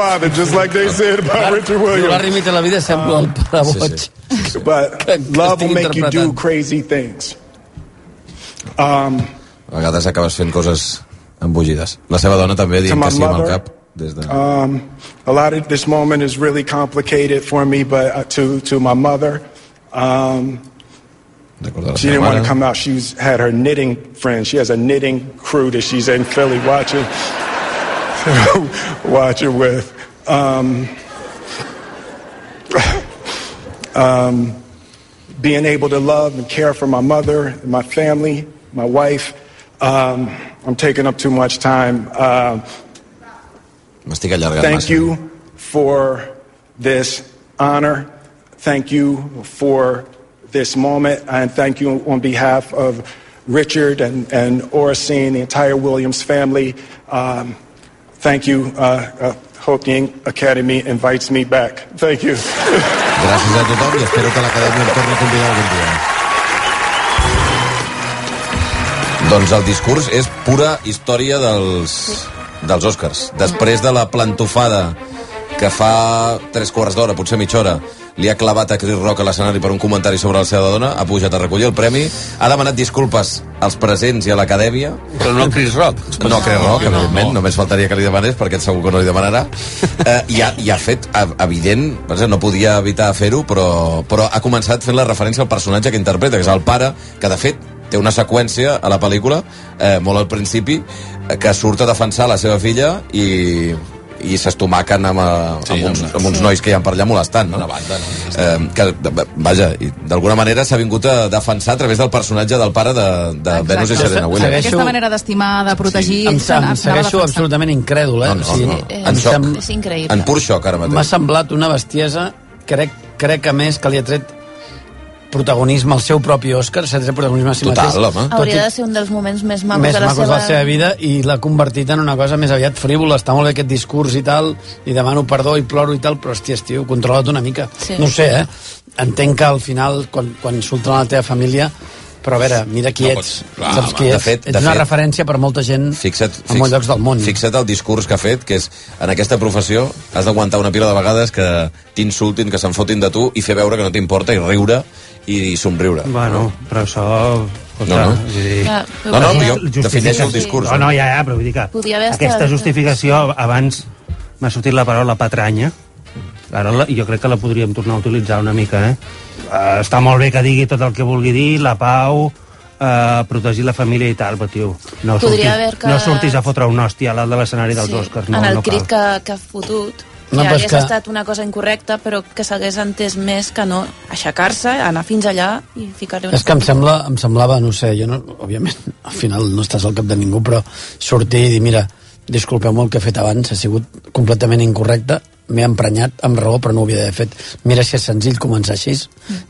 father, just like they said about Richard Williams. Larry a la vida sembla el pare boig. sí. But love will make you do crazy things. Um, A vegades acabes fent coses embogides. La seva dona també dient que sí amb el cap. Des de... Um, a lot of this moment is really complicated for me, but uh, to to my mother, um, she didn't want to come out. She's had her knitting friends. She has a knitting crew that she's in Philly watching, watching with. Um, um, being able to love and care for my mother, my family, my wife. Um, I'm taking up too much time. Um, allargant Thank you for this honor. Thank you for this moment. And thank you on behalf of Richard and, and Oracene, the entire Williams family. Um, thank you. Uh, uh, hope Academy invites me back. Thank you. Gràcies a tothom i espero que l'Acadèmia em torni a convidar algun dia. Doncs el discurs és pura història dels, dels Oscars. Després de la plantofada que fa tres quarts d'hora, potser mitja hora, li ha clavat a Chris Rock a l'escenari per un comentari sobre la seva dona, ha pujat a recollir el premi, ha demanat disculpes als presents i a l'acadèmia, Però no Chris Rock. no Chris Rock, evidentment, només faltaria que li demanés, perquè segur que no li demanarà. Eh, i, ha, I ha fet, evident, no podia evitar fer-ho, però, però ha començat fent la referència al personatge que interpreta, que és el pare, que de fet té una seqüència a la pel·lícula, eh, molt al principi, eh, que surt a defensar la seva filla i, i s'estomaquen amb, eh, Sí, amb, uns, amb- uns nois que hi ha per allà molestant. No? Una banda, no? Eh, que, de- vaja, i d'alguna manera s'ha vingut a defensar a través del personatge del pare de, de Exacte. Venus i Serena Williams. Segueixo- Aquesta manera d'estimar, de protegir... Em, s'ha- em anava segueixo defensant. absolutament incrèdul, eh? No, no, no. eh, En em xoc. És increïble. En pur xoc, ara mateix. M'ha semblat una bestiesa, crec, crec que més que li ha tret protagonisme al seu propi Òscar, tret protagonisme a si Total, mateix. home. Hauria de ser un dels moments més macos, més de, la macos seva... de la seva vida i l'ha convertit en una cosa més aviat frívola. Està molt bé aquest discurs i tal, i demano perdó i ploro i tal, però, hòstia, tio, controla't una mica. Sí. No ho sé, eh? Entenc que al final, quan, quan insulten a la teva família, però a veure, mira qui No ets. pots- clar, Saps home, qui de ets? fet- ets de una fet- referència per molta gent Fixa't, en molts llocs del món. Fixa't el discurs que ha fet, que és en aquesta professió has d'aguantar una pila de vegades que t'insultin, que se'n fotin de tu i fer veure que no t'importa i riure i somriure. Bueno, però això... No, no. Vull dir, Clar, No, no, jo defineixo el discurs. No, no, ja, ja, però vull dir que aquesta justificació abans m'ha sortit la paraula patranya ara la, jo crec que la podríem tornar a utilitzar una mica, eh? Uh, està molt bé que digui tot el que vulgui dir, la pau, uh, protegir la família i tal, però, tio, no, Podria surtis, haver que- no surtis a fotre un hòstia a l'alt de l'escenari dels Sí, Oscars. No, en el no crit que, que ha fotut No, que hagués que- estat una cosa incorrecta però que s'hagués entès més que no aixecar-se, anar fins allà i ficar-li una És que em, sembla, em semblava, no sé, jo no, òbviament, al final no estàs al cap de ningú, però sortir i dir, mira, disculpeu molt el que he fet abans, ha sigut completament incorrecte, m'he emprenyat amb raó, però no ho havia d'haver fet. Mira si és senzill començar així,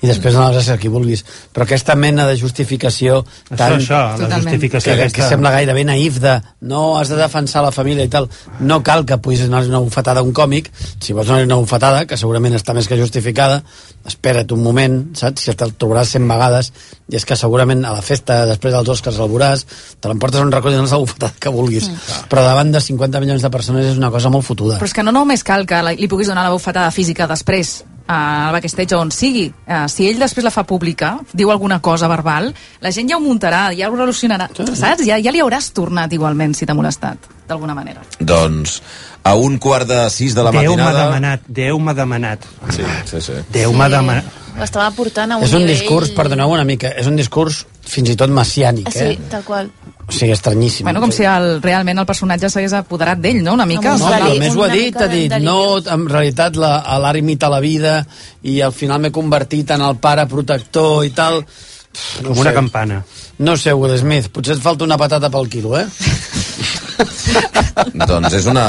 i després anaves a ser qui vulguis. Però aquesta mena de justificació Això, tan... això, la Totalment. justificació que, que aquesta... sembla gairebé naïf de no, has de defensar la família i tal no cal que puguis donar una bufetada a un còmic si vols donar una bufetada que segurament està més que justificada espera't un moment, saps? si te'l trobaràs 100 vegades i és que segurament a la festa després dels Oscars el veuràs te l'emportes un racó i dones la bufetada que vulguis però davant de 50 milions de persones és una cosa molt fotuda Però és que no només cal que la- li puguis donar la bufetada física després al backstage on sigui. Eh, si ell després la fa pública, diu alguna cosa verbal, la gent ja ho muntarà, ja ho relacionarà, saps? Ja, ja li hauràs tornat igualment si t'ha molestat, d'alguna manera. Doncs a un quart de sis de la Déu m'ha matinada... demanat, Déu m'ha demanat. Sí, sí, sí. Déu m'ha demanat. Ho estava portant a un és un nivell... discurs, perdoneu una mica és un discurs fins i tot messiànic Sí, eh? tal qual. O sigui, estranyíssim Bueno, com si el, realment el personatge s'hagués apoderat d'ell, no? Una mica. No, a més ho ha dit, ha dit, de no, en realitat l'art imita la vida i al final m'he convertit en el pare protector i tal. Pff, Com una campana. No sé, Will Smith, potser et falta una patata pel quilo, eh? doncs és una...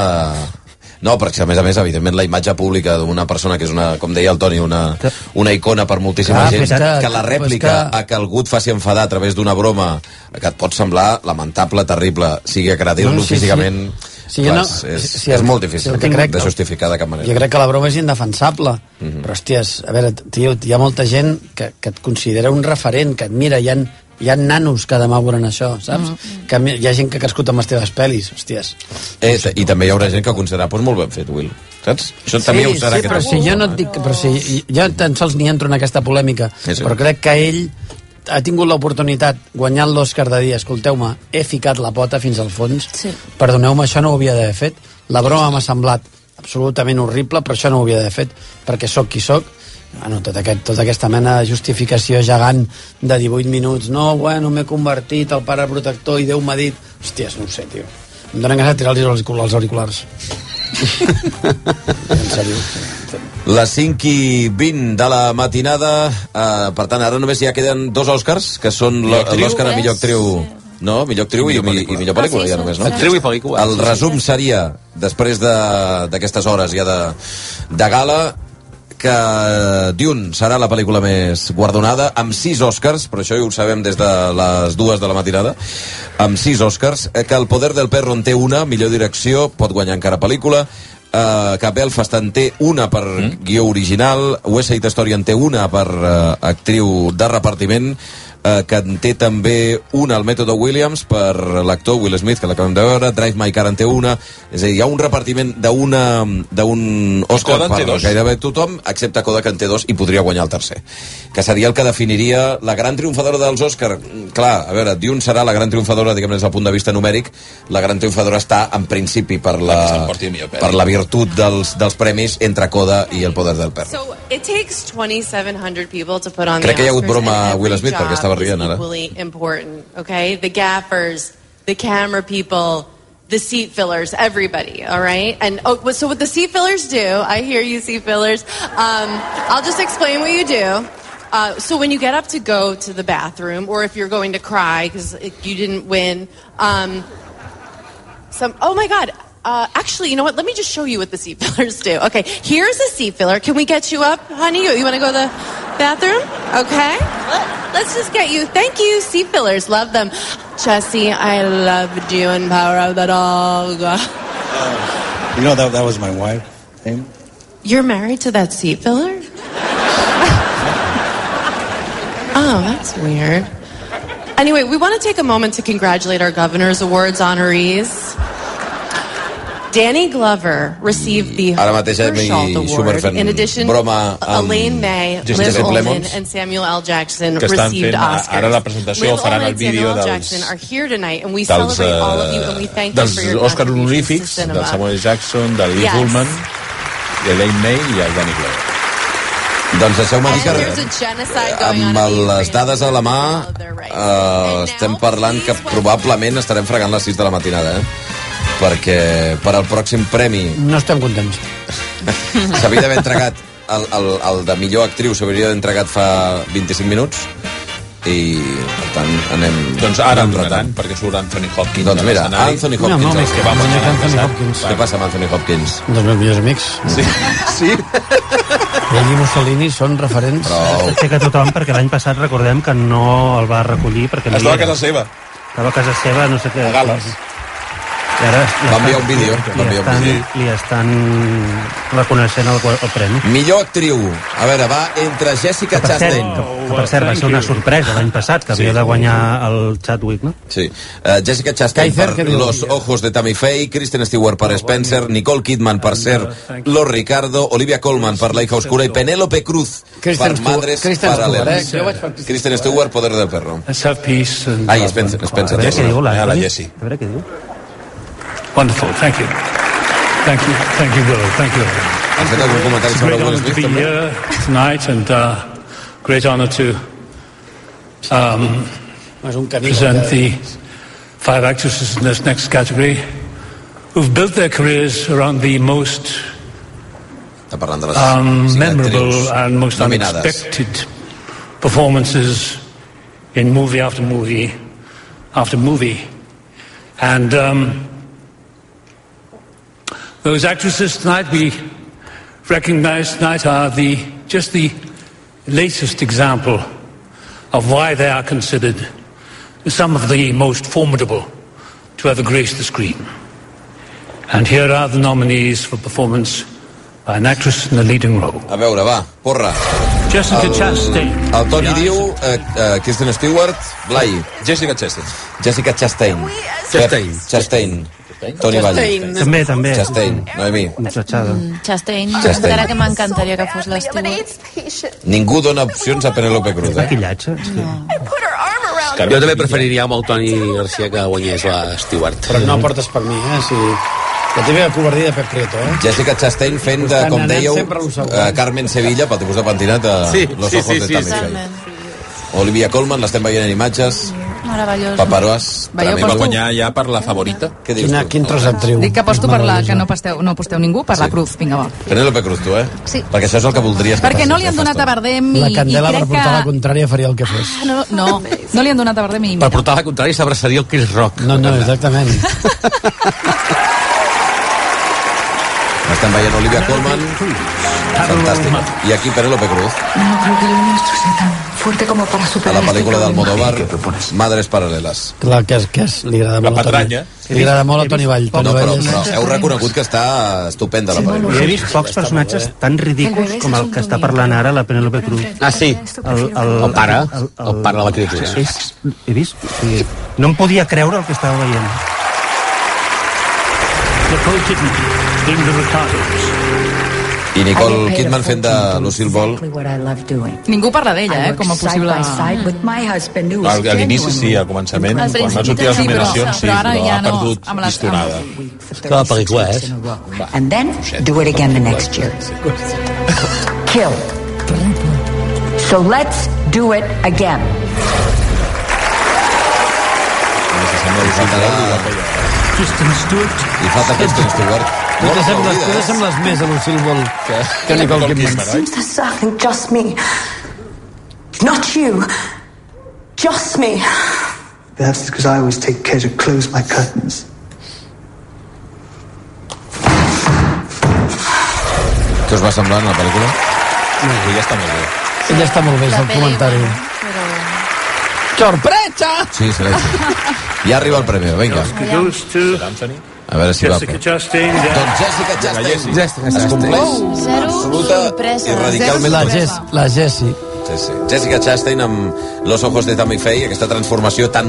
No, perquè a més a més, evidentment, la imatge pública d'una persona que és una, com deia el Toni, una, una icona per moltíssima Clar, gent, però és que- que la rèplica que- a que algú et faci enfadar a través d'una broma que et pot semblar lamentable, terrible, sigui agredir-lo No, sí, sí. físicament, Sí, jo clar, no- és, sí, sí, és molt sí, difícil que crec- de justificar de cap manera. Jo crec que la broma és indefensable. Però, hòsties, a veure, tio, hi ha molta gent que, que et considera un referent, que et mira, hi ha, hi ha nanos que demà veuran això, saps? Que mi- hi ha gent que ha crescut amb les teves pel·lis, hòsties. Eh, I també hi haurà gent que ho considerarà pues, molt ben fet, Will. saps? Això també ho serà sí, però si jo no et dic... Però si jo tan sols ni entro en aquesta polèmica, Sí, sí. però crec que ell ha tingut l'oportunitat, guanyant l'Òscar de dir, escolteu-me, he ficat la pota fins al fons, Sí. perdoneu-me, això no ho havia d'haver fet, la broma m'ha semblat absolutament horrible, però això no ho havia d'haver fet, perquè sóc qui sóc, bueno, tot aquest, tota aquesta mena de justificació gegant de 18 minuts, no, bueno, m'he convertit al pare protector i Déu m'ha dit... Hòsties, no ho sé, tio. Em donen ganes de tirar-los els auricu- els auriculars. en sèrio. Les 5 i 20 de la matinada, eh, per tant, ara només ja queden dos Oscars, que són l'Oscar a millor actriu... Sí. No, millor actriu i, I millor i, millor pel·lícula, Ah, sí, ja només, no? Actriu i pel·lícula. El resum seria, després de- d'aquestes hores ja de, de gala, que Dune serà la pel·lícula més guardonada, amb sis Oscars, però això ja ho sabem des de les dues de la matinada, amb sis Oscars, eh, que El poder del perro en té una, millor direcció, pot guanyar encara pel·lícula, eh, que Belfast en té una per mm. guió original, West Side Story en té una per eh, actriu de repartiment, eh, que en té també una al mètode Williams per l'actor Will Smith, que l'acabem de veure, Drive My Car en té una, és a dir, hi ha un repartiment d'una d'un Oscar Coda per dos. gairebé tothom, excepte Coda que en té dos i podria guanyar el tercer, que seria el que definiria la gran triomfadora dels Oscar. Clar, a veure, Dune serà la gran triomfadora, diguem des del punt de vista numèric, la gran triomfadora està en principi per La per la virtut dels, dels premis entre Coda i el poder del perro. So it takes 2,700 people to put on Crec que hi ha hagut broma a Will Smith perquè estava ara. equally important, okay? The gaffers, the camera people, the seat fillers, everybody, all right? And oh, so what the seat fillers do, I hear you seat fillers, um, I'll just explain what you do. Uh, so when you get up to go to the bathroom, or if you're going to cry because you didn't win, um, some oh my god uh, actually you know what let me just show you what the seat fillers do okay here's a seat filler can we get you up honey you, you want to go to the bathroom? Okay. Let, let's just get you thank you seat fillers love them. Jesse i loved you in power of the dog. Uh, you know, that, that was my wife. Name? you're married to that seat filler? Oh that's weird. Anyway we want to take a moment to congratulate our governor's awards honorees Danny Glover received the Ara mateix Schumer Award. In addition, broma amb Elaine May, Liz Ullman, Plemons. and Samuel L. Jackson Que estan received fent, Oscars. ara la presentació, Liz faran el vídeo dels- Jackson are here tonight, and we dels, celebrate all of you, eh, and we thank you dels for your Oscar honorífics del Samuel Jackson, del Liz Yes. Ullman, i Elaine May i el Danny Glover. Doncs deixeu-me dir que amb les dades a la mà eh, estem parlant que probablement estarem fregant les 6 de la matinada eh? Perquè per al pròxim premi No estem contents. s'havia d'haver entregat el, el, el de millor actriu s'hauria d'haver entregat fa 25 minuts i per tant anem Doncs ara anem en donaran, perquè surt Anthony Hopkins. doncs mira. Anthony No, Hopkins no, el- que va guanyar Anthony l'any Hopkins. què passa amb Anthony Hopkins? Un dels meus millors amics. Sí, sí. Ell i Mussolini són referents. Prou. Sé que tothom, perquè l'any passat recordem que no el va recollir perquè no Estava a era. casa seva. Estava a casa seva, no sé què. A Gales. I ara Va enviar un vídeo, va Li enviar un estan, vídeo. li estan reconeixent el, el premi. millor actriu a veure, va entre Jessica Que per cert, Chastain que, que per cert va ser una sorpresa l'any passat, que havia de guanyar el Chadwick, no? Sí. Uh, Jessica Chastain Kaiser, per? Los Ojos de Tammy Faye, Kristen Stewart per Spencer, Nicole Kidman per Ser, Los Ricardo, Olivia Colman per La hija oscura i Penélope Cruz Kristen per Madres Kristen Stewart, Paral·leles. eh? Kristen Stewart, Poder del Perro. Peace and Ai, love Spencer, Spencer. A veure què diu la, Ah, la Jessie. A veure què diu. Wonderful. Thank you. Thank you. Thank you, Will. Thank you. Has fet algun comentari It's a great honor to be here tonight and uh, great honor to um, present the five actresses in this next category who've built their careers around the most um, memorable and most unexpected performances in movie after movie after movie. And um, those actresses tonight we recognize tonight are the just the latest example of why they are considered some of the most formidable to ever grace the screen. And here are the nominees for performance by an actress in a leading role. A veure, va, porra. Jessica El, Chastain. el Toni diu eh, eh, Kristen Stewart, Blai, Jessica Chastain. Jessica Chastain. Chastain. Chastain. Toni. Chastain. També, també. Chastain, Noemi. Muchachada. Chastain, Chastain. encara que m'encantaria que fos l'Stewart. Ningú dona opcions a Penélope Cruz. Eh? Maquillatge. Sí. Jo també preferiria amb el Toni Garcia que guanyés la Stewart. Però no portes per mi, eh? Si... La teva covardia de Pep Prieto, eh? Jessica Chastain fent, de, com dèieu, a uh, Carmen Sevilla, pel tipus de pentinat de Sí, Los sí, Ojos sí, de sí, Tammy sí. Olivia Colman, l'estem veient en imatges. Meravellós. Paparós. Veieu, Va posto, guanyar ja per la favorita. Què dius Quina, tu? quin tros d'actriu. dic que aposto per la que no Meravellosa. posteu, no posteu ningú, per la Sí. Cruz. Vinga, va. Penélope Cruz, tu, eh? Sí. Perquè això és el que voldries que Perquè no li passi, han eh, donat a. Bardem i, La i Candela per crec portar la que... contrària faria el que fos. Ah, No, no, no li han donat a Bardem i Per mira. portar la contrària s'abraçaria el Chris Rock. No, no, exactament. Estem veient Olivia Colman. Fantàstic. I aquí Penélope Cruz. No creo que lo nuestro sea tan fuerte como para A superar la este pel·lícula problema. d'Almodóvar, Madres Paral·leles. Clar, que és, que és, li agrada La molt a Toni. patranya. Li agrada molt a Toni Vall. Toni No, però, però heu reconegut que està estupenda la pel·lícula. Jo he vist pocs personatges tan ridículs com el que està parlant ara la Penélope Cruz. Ah, sí? El, el, El pare, el pare de la criatura. És, he vist, sigui, no em podia creure el que estava veient. Nicole Kidman, in the Ricardos. I Nicole Kidman fent de Lucille Ball. Ningú parla d'ella, eh, com a possible... Al, a l'inici sí, al començament, Al quan van principi sortir les nominacions, sí, però ara però ja ha no, perdut amb les- pistonada. Que la pel·lícula és. a. And then do it again the next year. Kill. So let's do it again. Kristen Stewart. I falta Kristen Stewart. Tu t'assembles, tu t'assembles més a Lucille Ball que, que Nicole Kidman. Seems to something just me. Not you. Just me. Perhaps it's because I always take care to close my curtains. Què us va semblar en la pel·lícula? Ella està molt bé. Ella està molt bé, és el comentari. Sorpresa! Sí, silenci. Ja arriba el premi, vinga. Goes to A veure si va... Jessica Chastain. de- Doncs Jessica Chastain. Jessica Es compleix Zero absoluta sorpresa. i radicalment... La, Jess, la Jessie. Sí, sí. Jessica Chastain amb Los ojos de Tammy Faye, aquesta transformació tan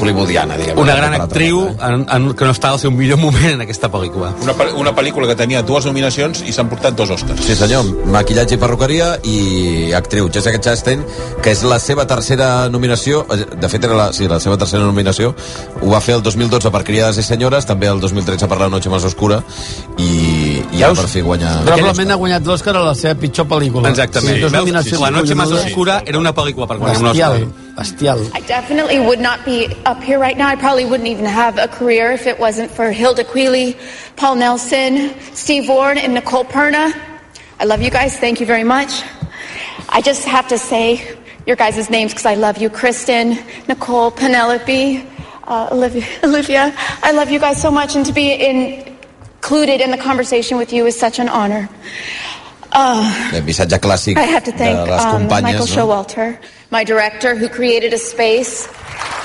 hollywoodiana, diguem. Una gran actriu en, en, que no està al seu millor moment en aquesta pel·lícula. Una, una pel·lícula que tenia dues nominacions i s'han portat dos Oscars. Sí senyor, maquillatge i perruqueria i actriu Jessica Chastain, que és la seva tercera nominació, eh, de fet era la, sí, la seva tercera nominació, ho va fer el 2012 per Criades i Senyores, també el 2013 per La noche más oscura, i, i ja Veus? per fi guanyar... Probablement ha guanyat l'Òscar a la seva pitjor pel·lícula. Exactament. Sí, dos Veus? nominacions La noche más collonudes. oscura era una pel·lícula per guanyar un Bestial, Oscar. bestial. I definitely would not be up here right now. I probably wouldn't even have a career if it wasn't for Hilda Queely, Paul Nelson, Steve Warren, and Nicole Perna. I love you guys. Thank you very much. I just have to say your guys' names because I love you. Kristen, Nicole, Penelope, uh, Olivia, Olivia. I love you guys so much, and to be in, included in the conversation with you is such an honor. Uh, El missatge clàssic I have to de thank les um, companyes, Michael no? Showalter, my director, who created a space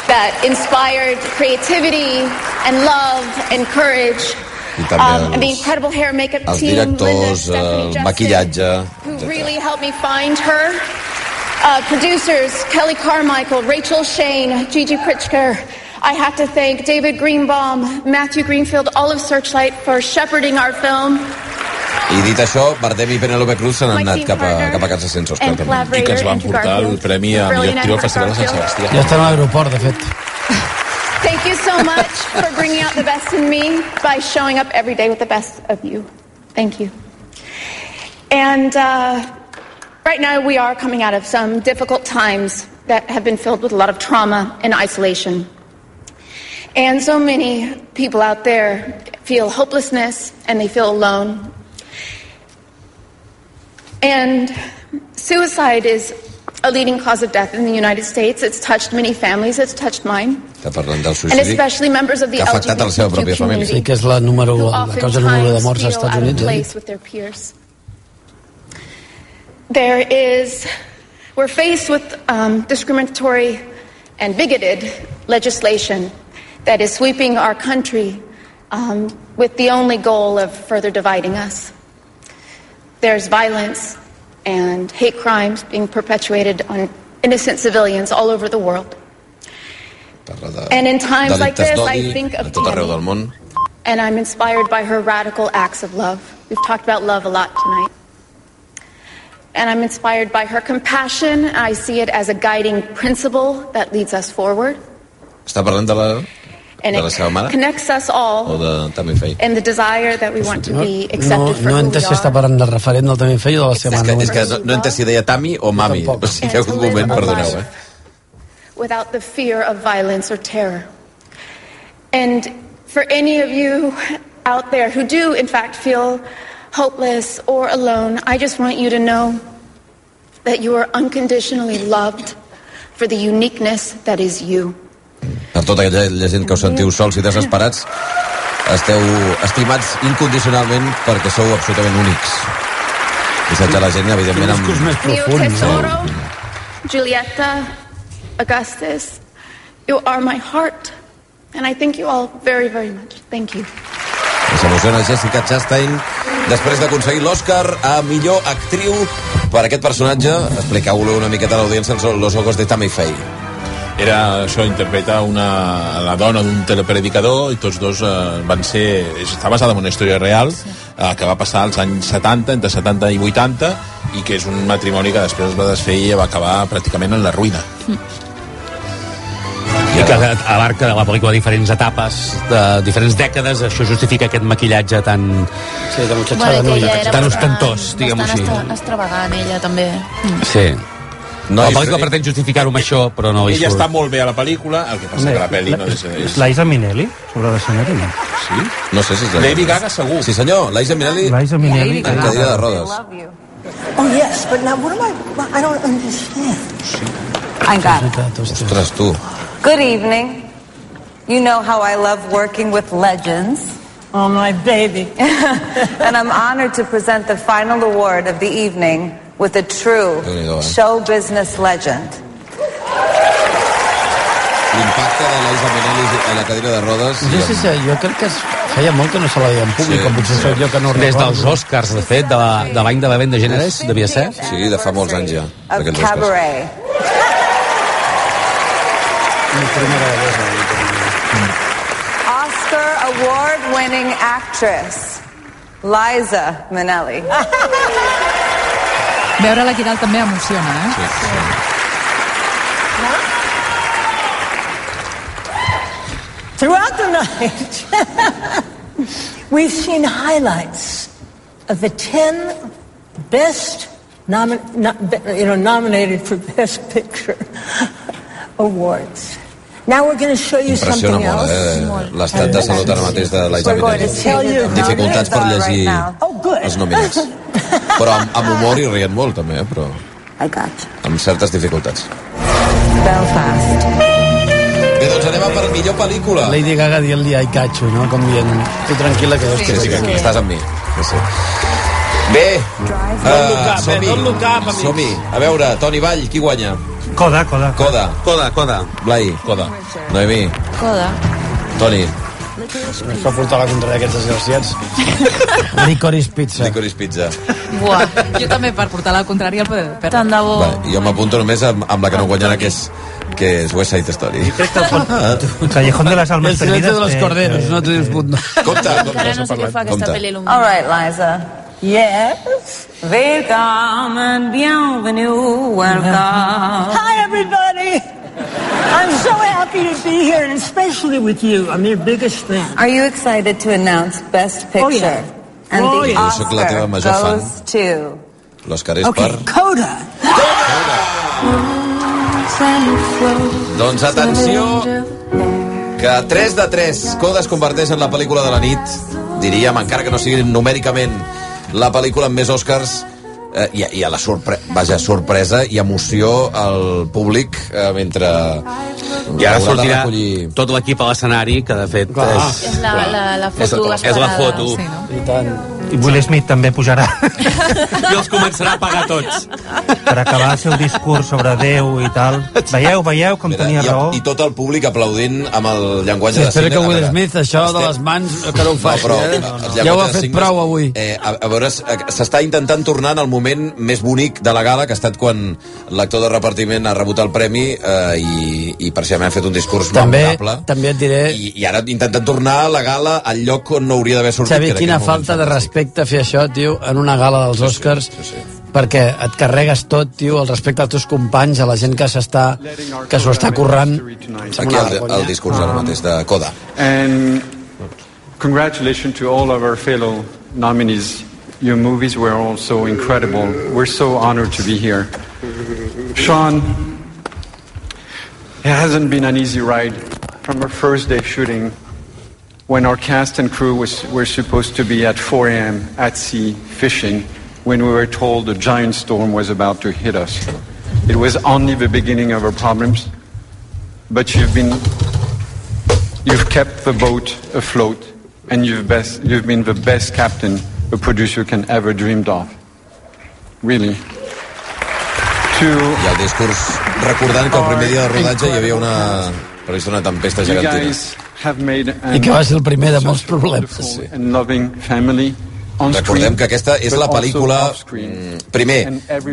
that inspired creativity and love and courage. I també Um, and the els- incredible hair makeup els team, Linda, directors, Stephanie el Justin, maquillatge, who etc. really helped me find her. Uh, producers Kelly Carmichael, Rachel Shane, Gigi Pritchker. I have to thank David Greenbaum, Matthew Greenfield, all of Searchlight for shepherding our film. I dit això, Bardem i Penélope Cruz My anat team cap a, cap a casa sense Òscar and també. I que ens van portar el. Premi a millor actriu al Festival de Sant. Sebastià. Ja està a l'aeroport, de fet. Thank you so much for bringing out the best in me by showing up every day with the best of you. Thank you. And uh, right now, we are coming out of some difficult times that have been filled with a lot of trauma and isolation. And so many people out there feel hopelessness and they feel alone. And suicide is a leading cause of death in the United States. It's touched many families, it's touched mine. Està parlant del And especially members of the que ha afectat a la seva pròpia LGBTQ família. Sí que és la número la causa número de morts als feel Estats out of Units. Eh? place with their peers. There is, we're faced with um, discriminatory and bigoted legislation that is sweeping our country um, with the only goal of further dividing us. There's violence and hate crimes being perpetuated on innocent civilians all over the world. De And in times like this, I think of Tammy. and I'm inspired by her radical acts of love. We've talked about love a lot tonight. And I'm inspired by her compassion. I see it as a guiding principle that leads us forward. Està parlant de la, de la seva mare? connects us O all de Tammy Faye? in the desire that we want to be No, accepted for no he who we entès si està parlant del referent del també feia o de la seva És que, mare. és que no, no he entès si deia Tammy o Mami. O sigui, hi ha hagut un moment, perdoneu, eh? without the fear of violence or terror. And for any of you out there who do, in fact, feel hopeless or alone, I just want you to know that you are unconditionally loved for the uniqueness that is you. Per tota aquella gent que us sentiu sols i desesperats, esteu estimats incondicionalment perquè sou absolutament únics. Missatge a la gent, evidentment, amb... Mio tesoro, Giulietta, Augustus, you are my heart. And I thank you all very, very much. Thank you. S'emociona Jessica Chastain després d'aconseguir l'Oscar a millor actriu per aquest personatge. Expliqueu-lo una miqueta a l'audiència Los ojos de Tammy Faye. Era, això interpreta una, la dona d'un telepredicador i tots dos eh, van ser... Està basada en una història real eh, que va passar als anys 70, entre 70 i 80 i que és un matrimoni que després es va desfer i va acabar pràcticament en la ruïna. I que abarca la pel·lícula diferents etapes, de diferents dècades, això justifica aquest maquillatge tan... Sí, de Bueno, tan bastant- ostentós, diguem-ho bastant així. estra- extravagant, ella, també. Mm. Sí. No, la pel·lícula pretén justificar-ho amb això, però no hi Ella surt. està molt bé a la pel·lícula, el que passa que la pel·li no és... és... Liza Minnelli, sobre l'escenari, no? Sí? No sé si és la Lady Gaga segur. Sí, senyor, Liza Minnelli Liza Minnelli. en cadira de rodes. Oh, yes, but now what am I? I don't understand. I got it. Ostres, tu. Good evening. You know how I love working with legends. Oh, my baby. and I'm honored to present the final award of the evening with a true eh? show business legend. L'impacte de Liza Minnelli a la cadira de rodes... No sé si jo crec que es feia molt que no se la veia en públic, Sí, sí, com potser sí. jo que no Des dels Oscars, de fet, de la- de l'any de, la venda de gèneres, devia ser. Sí, de fa molts anys ja, Of d'aquells Oscars. cabaret. Oscar award-winning actress, Liza Minnelli. Veure-la aquí dalt també emociona, eh? Throughout the night, we've seen highlights of the 10 best nomi- no, you know, nominated for Best Picture awards. Now we're going to show you Impressiona something molt, else. eh? L'estat de salut ara mateix de you Amb dificultats per llegir Oh, els nominats. Però amb, amb humor i rient molt, també, eh? Però I got amb certes dificultats. Belfast. Bé, doncs anem a per millor pel·lícula. Lady Gaga dient-li I catch you, no? Com dient, tu tranquil·la que jo Sí, estic sí, que aquí. estàs amb mi. Sí, sí. Bé, uh, som-hi. Som-hi. A veure, Toni Vall, qui guanya? Coda, coda. Coda. Coda, coda. Blai. Coda. Noemí. Coda. Toni. Es fa portar la contrària aquests desgraciats. Licorice pizza. Licorice pizza. Buah, jo també per portar la contrària al poder. Per... Tant de bo. Vale, jo m'apunto només amb, amb la que no guanyarà, que és, que és West Side Story. Callejón de las El Almas silencio Perdidas. de los eh, corderos, no tens punt. Compte, Encara no sé què fa aquesta pel·li All right, Liza. Yes. Welcome, bienvenue, welcome. Hi, everybody. I'm so happy to be here, and especially with you. I'm your biggest fan. Are you excited to announce Best Picture? Oh, yeah. And Oh, the yeah. Oscar goes to... L'Òscar és Okay, per... Coda. Doncs atenció, que 3 de 3 Coda es converteix en la pel·lícula de la nit, diríem, encara que no sigui numèricament la pel·lícula amb més Oscars, eh, i, i a la sorpre vaja, sorpresa i emoció al públic eh, mentre I ara sortirà recollir- tot l'equip a l'escenari, que de fet és... És la, la, la És foto la- és la foto. Sí, no? I tant. I Will Smith també pujarà I els començarà a pagar tots. per acabar el seu discurs sobre Déu i tal. Veieu, veieu com tenia I, raó? I tot el públic aplaudint amb el llenguatge Sí, de espera signe. que Will Smith, això de les mans, que no ho faci, però, eh? el llenguatge Ja ho ha fet signes, prou avui. Eh, a, a veure, s'està intentant tornar en el moment més bonic de la gala, que ha estat quan l'actor de repartiment ha rebut el premi eh, i, i precisament ha fet un discurs També, memorable. també et diré, I, I ara intenten tornar a la gala al lloc on no hauria d'haver sortit. Xavi, quina falta de respecte fer això, tio, en una gala dels Oscars, perquè et carregues tot, tio, el respecte als teus companys, a la gent que s'està que s'ho està currant. Aquí el, el discurs ara mateix de Coda. And congratulations to all of our fellow nominees. Your movies were also incredible. We're so honored to be here. Sean, it hasn't been an easy ride from our first day shooting when our cast and crew was, were supposed to be at 4 a.m. at sea fishing when we were told a giant storm was about to hit us. It was only the beginning of our problems, but you've been You've kept the boat afloat, and you've, best, you've been the best captain a producer can ever dreamed of. Really. To I el discurs recordant que el primer dia de rodatge hi havia una prevista una tempesta you gegantina. guys made an I que va ser el primer de molts problemes. on Recordem que aquesta és la pel·lícula... mm, Primer,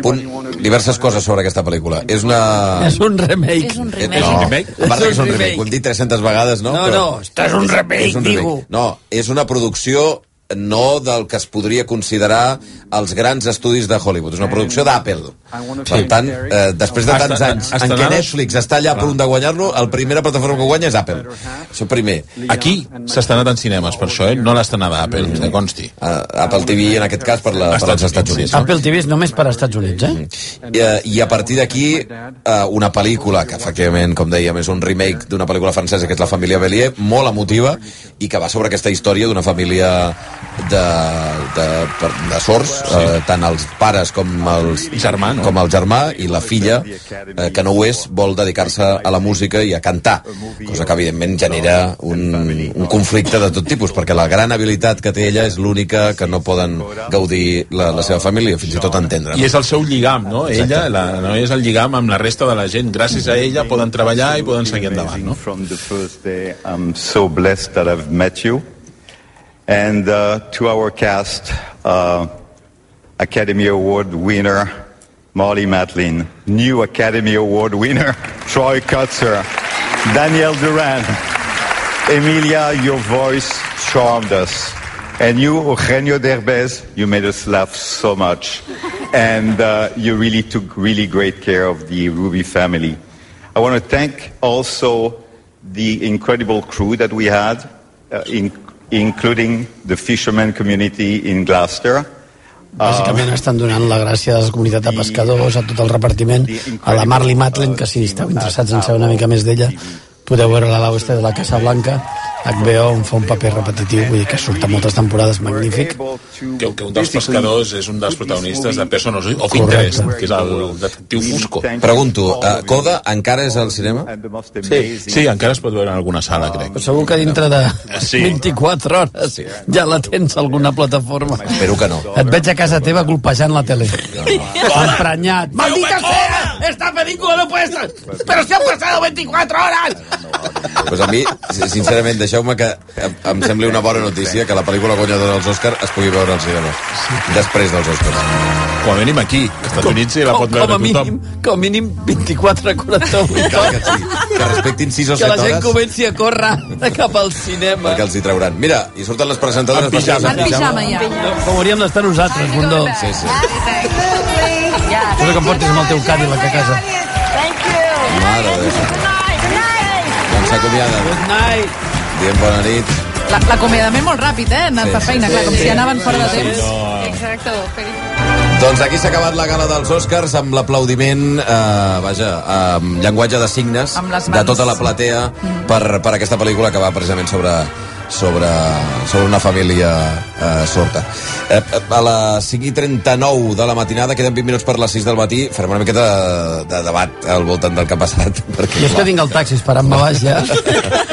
punt, diverses coses sobre aquesta pel·lícula. És una... És un remake. És un Eh, remake. No, remake? a part de que és un remake, ho hem dit 300 vegades, no? No, Però no, és un remake, és un remake. digo. No, és una producció no del que es podria considerar els grans estudis de Hollywood. És una producció d'Apple. Per tant, eh, després de tants anys en què Netflix està allà a punt de guanyar-lo, la primera plataforma que guanya és Apple. Això primer. Aquí s'ha estrenat en cinemes, per això, eh? No l'estrenada Apple, que consti. Uh, Apple TV, en aquest cas, per, la, per als Estats Units. no? Apple TV és només per als Estats Units, eh? I, eh, I a partir d'aquí, eh, una pel·lícula que, efectivament, com dèiem, és un remake d'una pel·lícula francesa, que és La família Bélier, molt emotiva, i que va sobre aquesta història d'una família de, de, per- de sords, eh, tant els pares com, els, Germà, no? com el germà, i la filla, eh, que no ho és, vol dedicar-se a la música i a cantar, cosa que, evidentment, genera un, un conflicte de tot tipus, perquè la gran habilitat que té ella és l'única que no poden gaudir la, la seva família, fins i tot entendre. I és el seu lligam, no? Ella, la noia és el lligam amb la resta de la gent. Gràcies a ella poden treballar i poden seguir endavant, no? From the first day, I'm so blessed that I've met you. And uh, to our cast, uh, Academy Award winner Molly Matlin, new Academy Award winner Troy Kutzer, Daniel Duran, Emilia, your voice charmed us. And you, Eugenio Derbez, you made us laugh so much. And uh, you really took really great care of the Ruby family. I want to thank also the incredible crew that we had, uh, in, including the fisherman community in Gloucester. Bàsicament estan donant la gràcia a la comunitat de pescadors, a tot el repartiment, a la Marley Matlin, que si esteu interessats en saber una mica més d'ella, podeu veure la l'oeste de la Casa Blanca, HBO on fa un paper repetitiu, vull dir que surt a moltes temporades, magnífic. Que, que un dels pescadors és un dels protagonistes de Persones of Correcte. Interest, que és el detectiu Fusco. Pregunto, uh, Coda encara és al cinema? Sí, sí, encara es pot veure en alguna sala, crec. Però segur que dintre de Sí. 24 hores ja la tens a alguna plataforma. Espero que no. Et veig a casa teva colpejant la tele. Emprenyat. ¡Maldita sea! ¡Esta película no puede estar! ¡Pero se han pasado 24 horas! Pues a mi, sincerament, deixeu-me que em, em sembli una bona notícia que la pel·lícula guanyadora dels Òscar es pugui veure al cinema. Després dels Òscars. Com a mínim aquí, als Estats Units sí la pot com, veure a mínim, tothom. com a mínim 24 a 48 Cal que hores. sí, que respectin 6 o Que la 7 gent hores comenci a córrer cap al cinema. perquè els hi trauran. Mira, i surten les presentadores En pijama. En pijama, ja. Com hauríem d'estar nosaltres, Bundó. Sí, sí. Posa que em portis amb el teu Cadillac a casa. Mare de Déu. Doncs s'acomiaden. Good night. Diem bona nit. La- L'acomiadament molt ràpid, eh? Anant Sí, per feina, sí, clar, com sí. si anaven fora de Sí, temps. no. Exacte. Doncs aquí s'ha acabat la gala dels Oscars amb l'aplaudiment, eh, vaja, amb llenguatge de signes de tota la platea per, per aquesta pel·lícula que va precisament sobre sobre, sobre una família eh, sorda. Eh, a les 5 i 39 de la matinada, queden 20 minuts per les 6 del matí, farem una miqueta de, de debat al voltant del que ha passat. Perquè, Jo és que tinc el taxi esperant-me baix ja.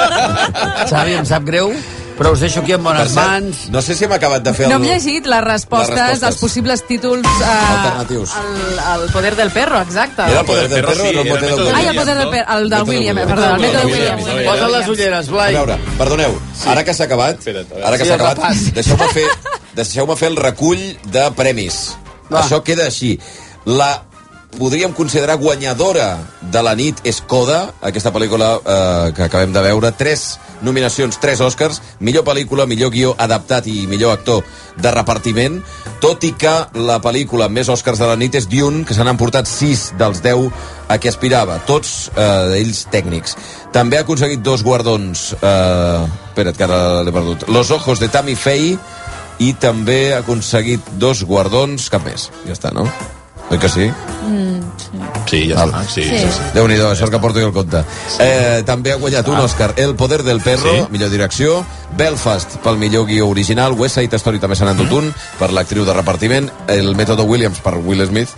Xavi, em sap greu, Però us deixo aquí en bones cert, mans. no sé si hem acabat de fer el... No hem llegit les respostes, Les respostes. dels possibles títols eh, Alternatius. al, al poder del perro, exacte. Era el poder del perro o era el mote del Ai, el poder del perro, el del William, Williams. perdó, el. Williams. Williams. Posa les ulleres, Blai. A veure, perdoneu, ara que s'ha acabat, ara que Sí, s'ha el acabat, deixeu-me fer, deixeu fer el recull de premis. Va. Això queda així. La podríem considerar guanyadora de la nit és Coda, aquesta pel·lícula eh, que acabem de veure. Tres nominacions, tres Oscars, millor pel·lícula, millor guió adaptat i millor actor de repartiment, tot i que la pel·lícula amb més Oscars de la nit és Dune, que se n'han portat sis dels 10 a què aspirava, tots eh, ells tècnics. També ha aconseguit dos guardons, eh, espera't que ara l'he perdut, Los Ojos de Tammy Faye, i també ha aconseguit dos guardons, cap més. Ja està, no? Oi que sí? Mm, sí. Sí, ja està. Sí, sí, sí. Déu-n'hi-do, això és el que porto jo el compte. Eh, també ha guanyat un Òscar El poder del perro, Sí. millor direcció, Belfast pel millor guió original, West Side Story també se n'ha endut un per l'actriu de repartiment, el mètode Williams per Will Smith,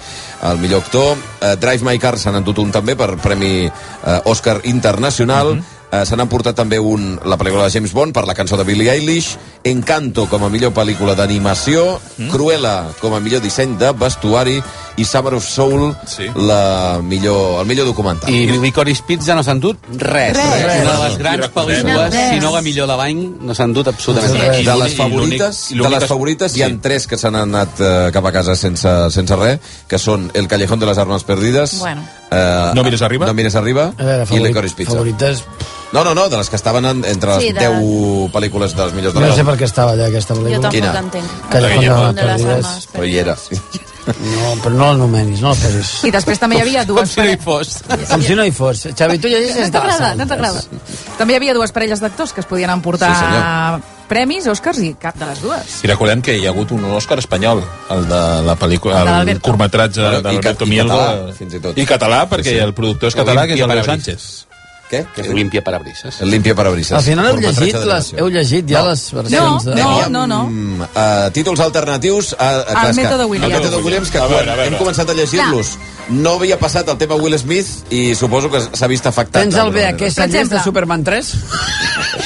el millor actor, eh, Drive My Car se n'ha endut un també per Premi eh, Òscar Internacional, Eh, se n'han portat també un, la pel·lícula de James Bond per la cançó de Billie Eilish, Encanto com a millor pel·lícula d'animació, Cruella com a millor disseny de vestuari i Summer of Soul Sí. la millor, el millor documental. I Licorice Pizza no s'han dut res. Res. Una de les grans pel·lícules, Res. si no la millor de l'any, no s'han dut absolutament Sí. res. de les favorites, de les favorites hi ha sí. tres que s'han anat eh, cap a casa sense, sense res, que són El callejón de les armes perdides, Bueno. Eh, No mires arriba. No mires arriba A veure, i favorit, Licorice Pizza. favorites... No, no, no, de les que estaven en, entre les Sí, de- 10 pel·lícules de les millors de No l'any. sé per què estava allà aquesta Jo pel·lícula. tampoc Quina? entenc. Callejón de Callejón de les les Perdides. armes. Però hi era. No, però no l'anomenis, no el posis. I després també hi havia Com dues si no hi fos. Com si no hi fos. Xavi, tu llegeixes No t'agrada, no t'agrada. També hi havia dues parelles d'actors que es podien emportar Sí, senyor. premis, Oscars, i cap de les dues. I recordem que hi ha hagut un Òscar espanyol, el de la pel·lícula, El el, curtmetratge d'Alberto ca- i Mielgo. català, fins i tot. I català, perquè Sí, sí. el productor és català, que és el. Sánchez. Què? Que és Olimpia Parabrises. El Limpia Parabrises. Al final heu llegit, les, heu llegit ja No. les versions No, de... no. Teníem, no. Uh, títols alternatius a, a és que- mètode Williams. El mètode Williams, que A veure, a veure. hem començat a llegir-los no havia passat el tema Will Smith i suposo que s'ha vist afectat. Tens el enllaç exemple. de Superman 3?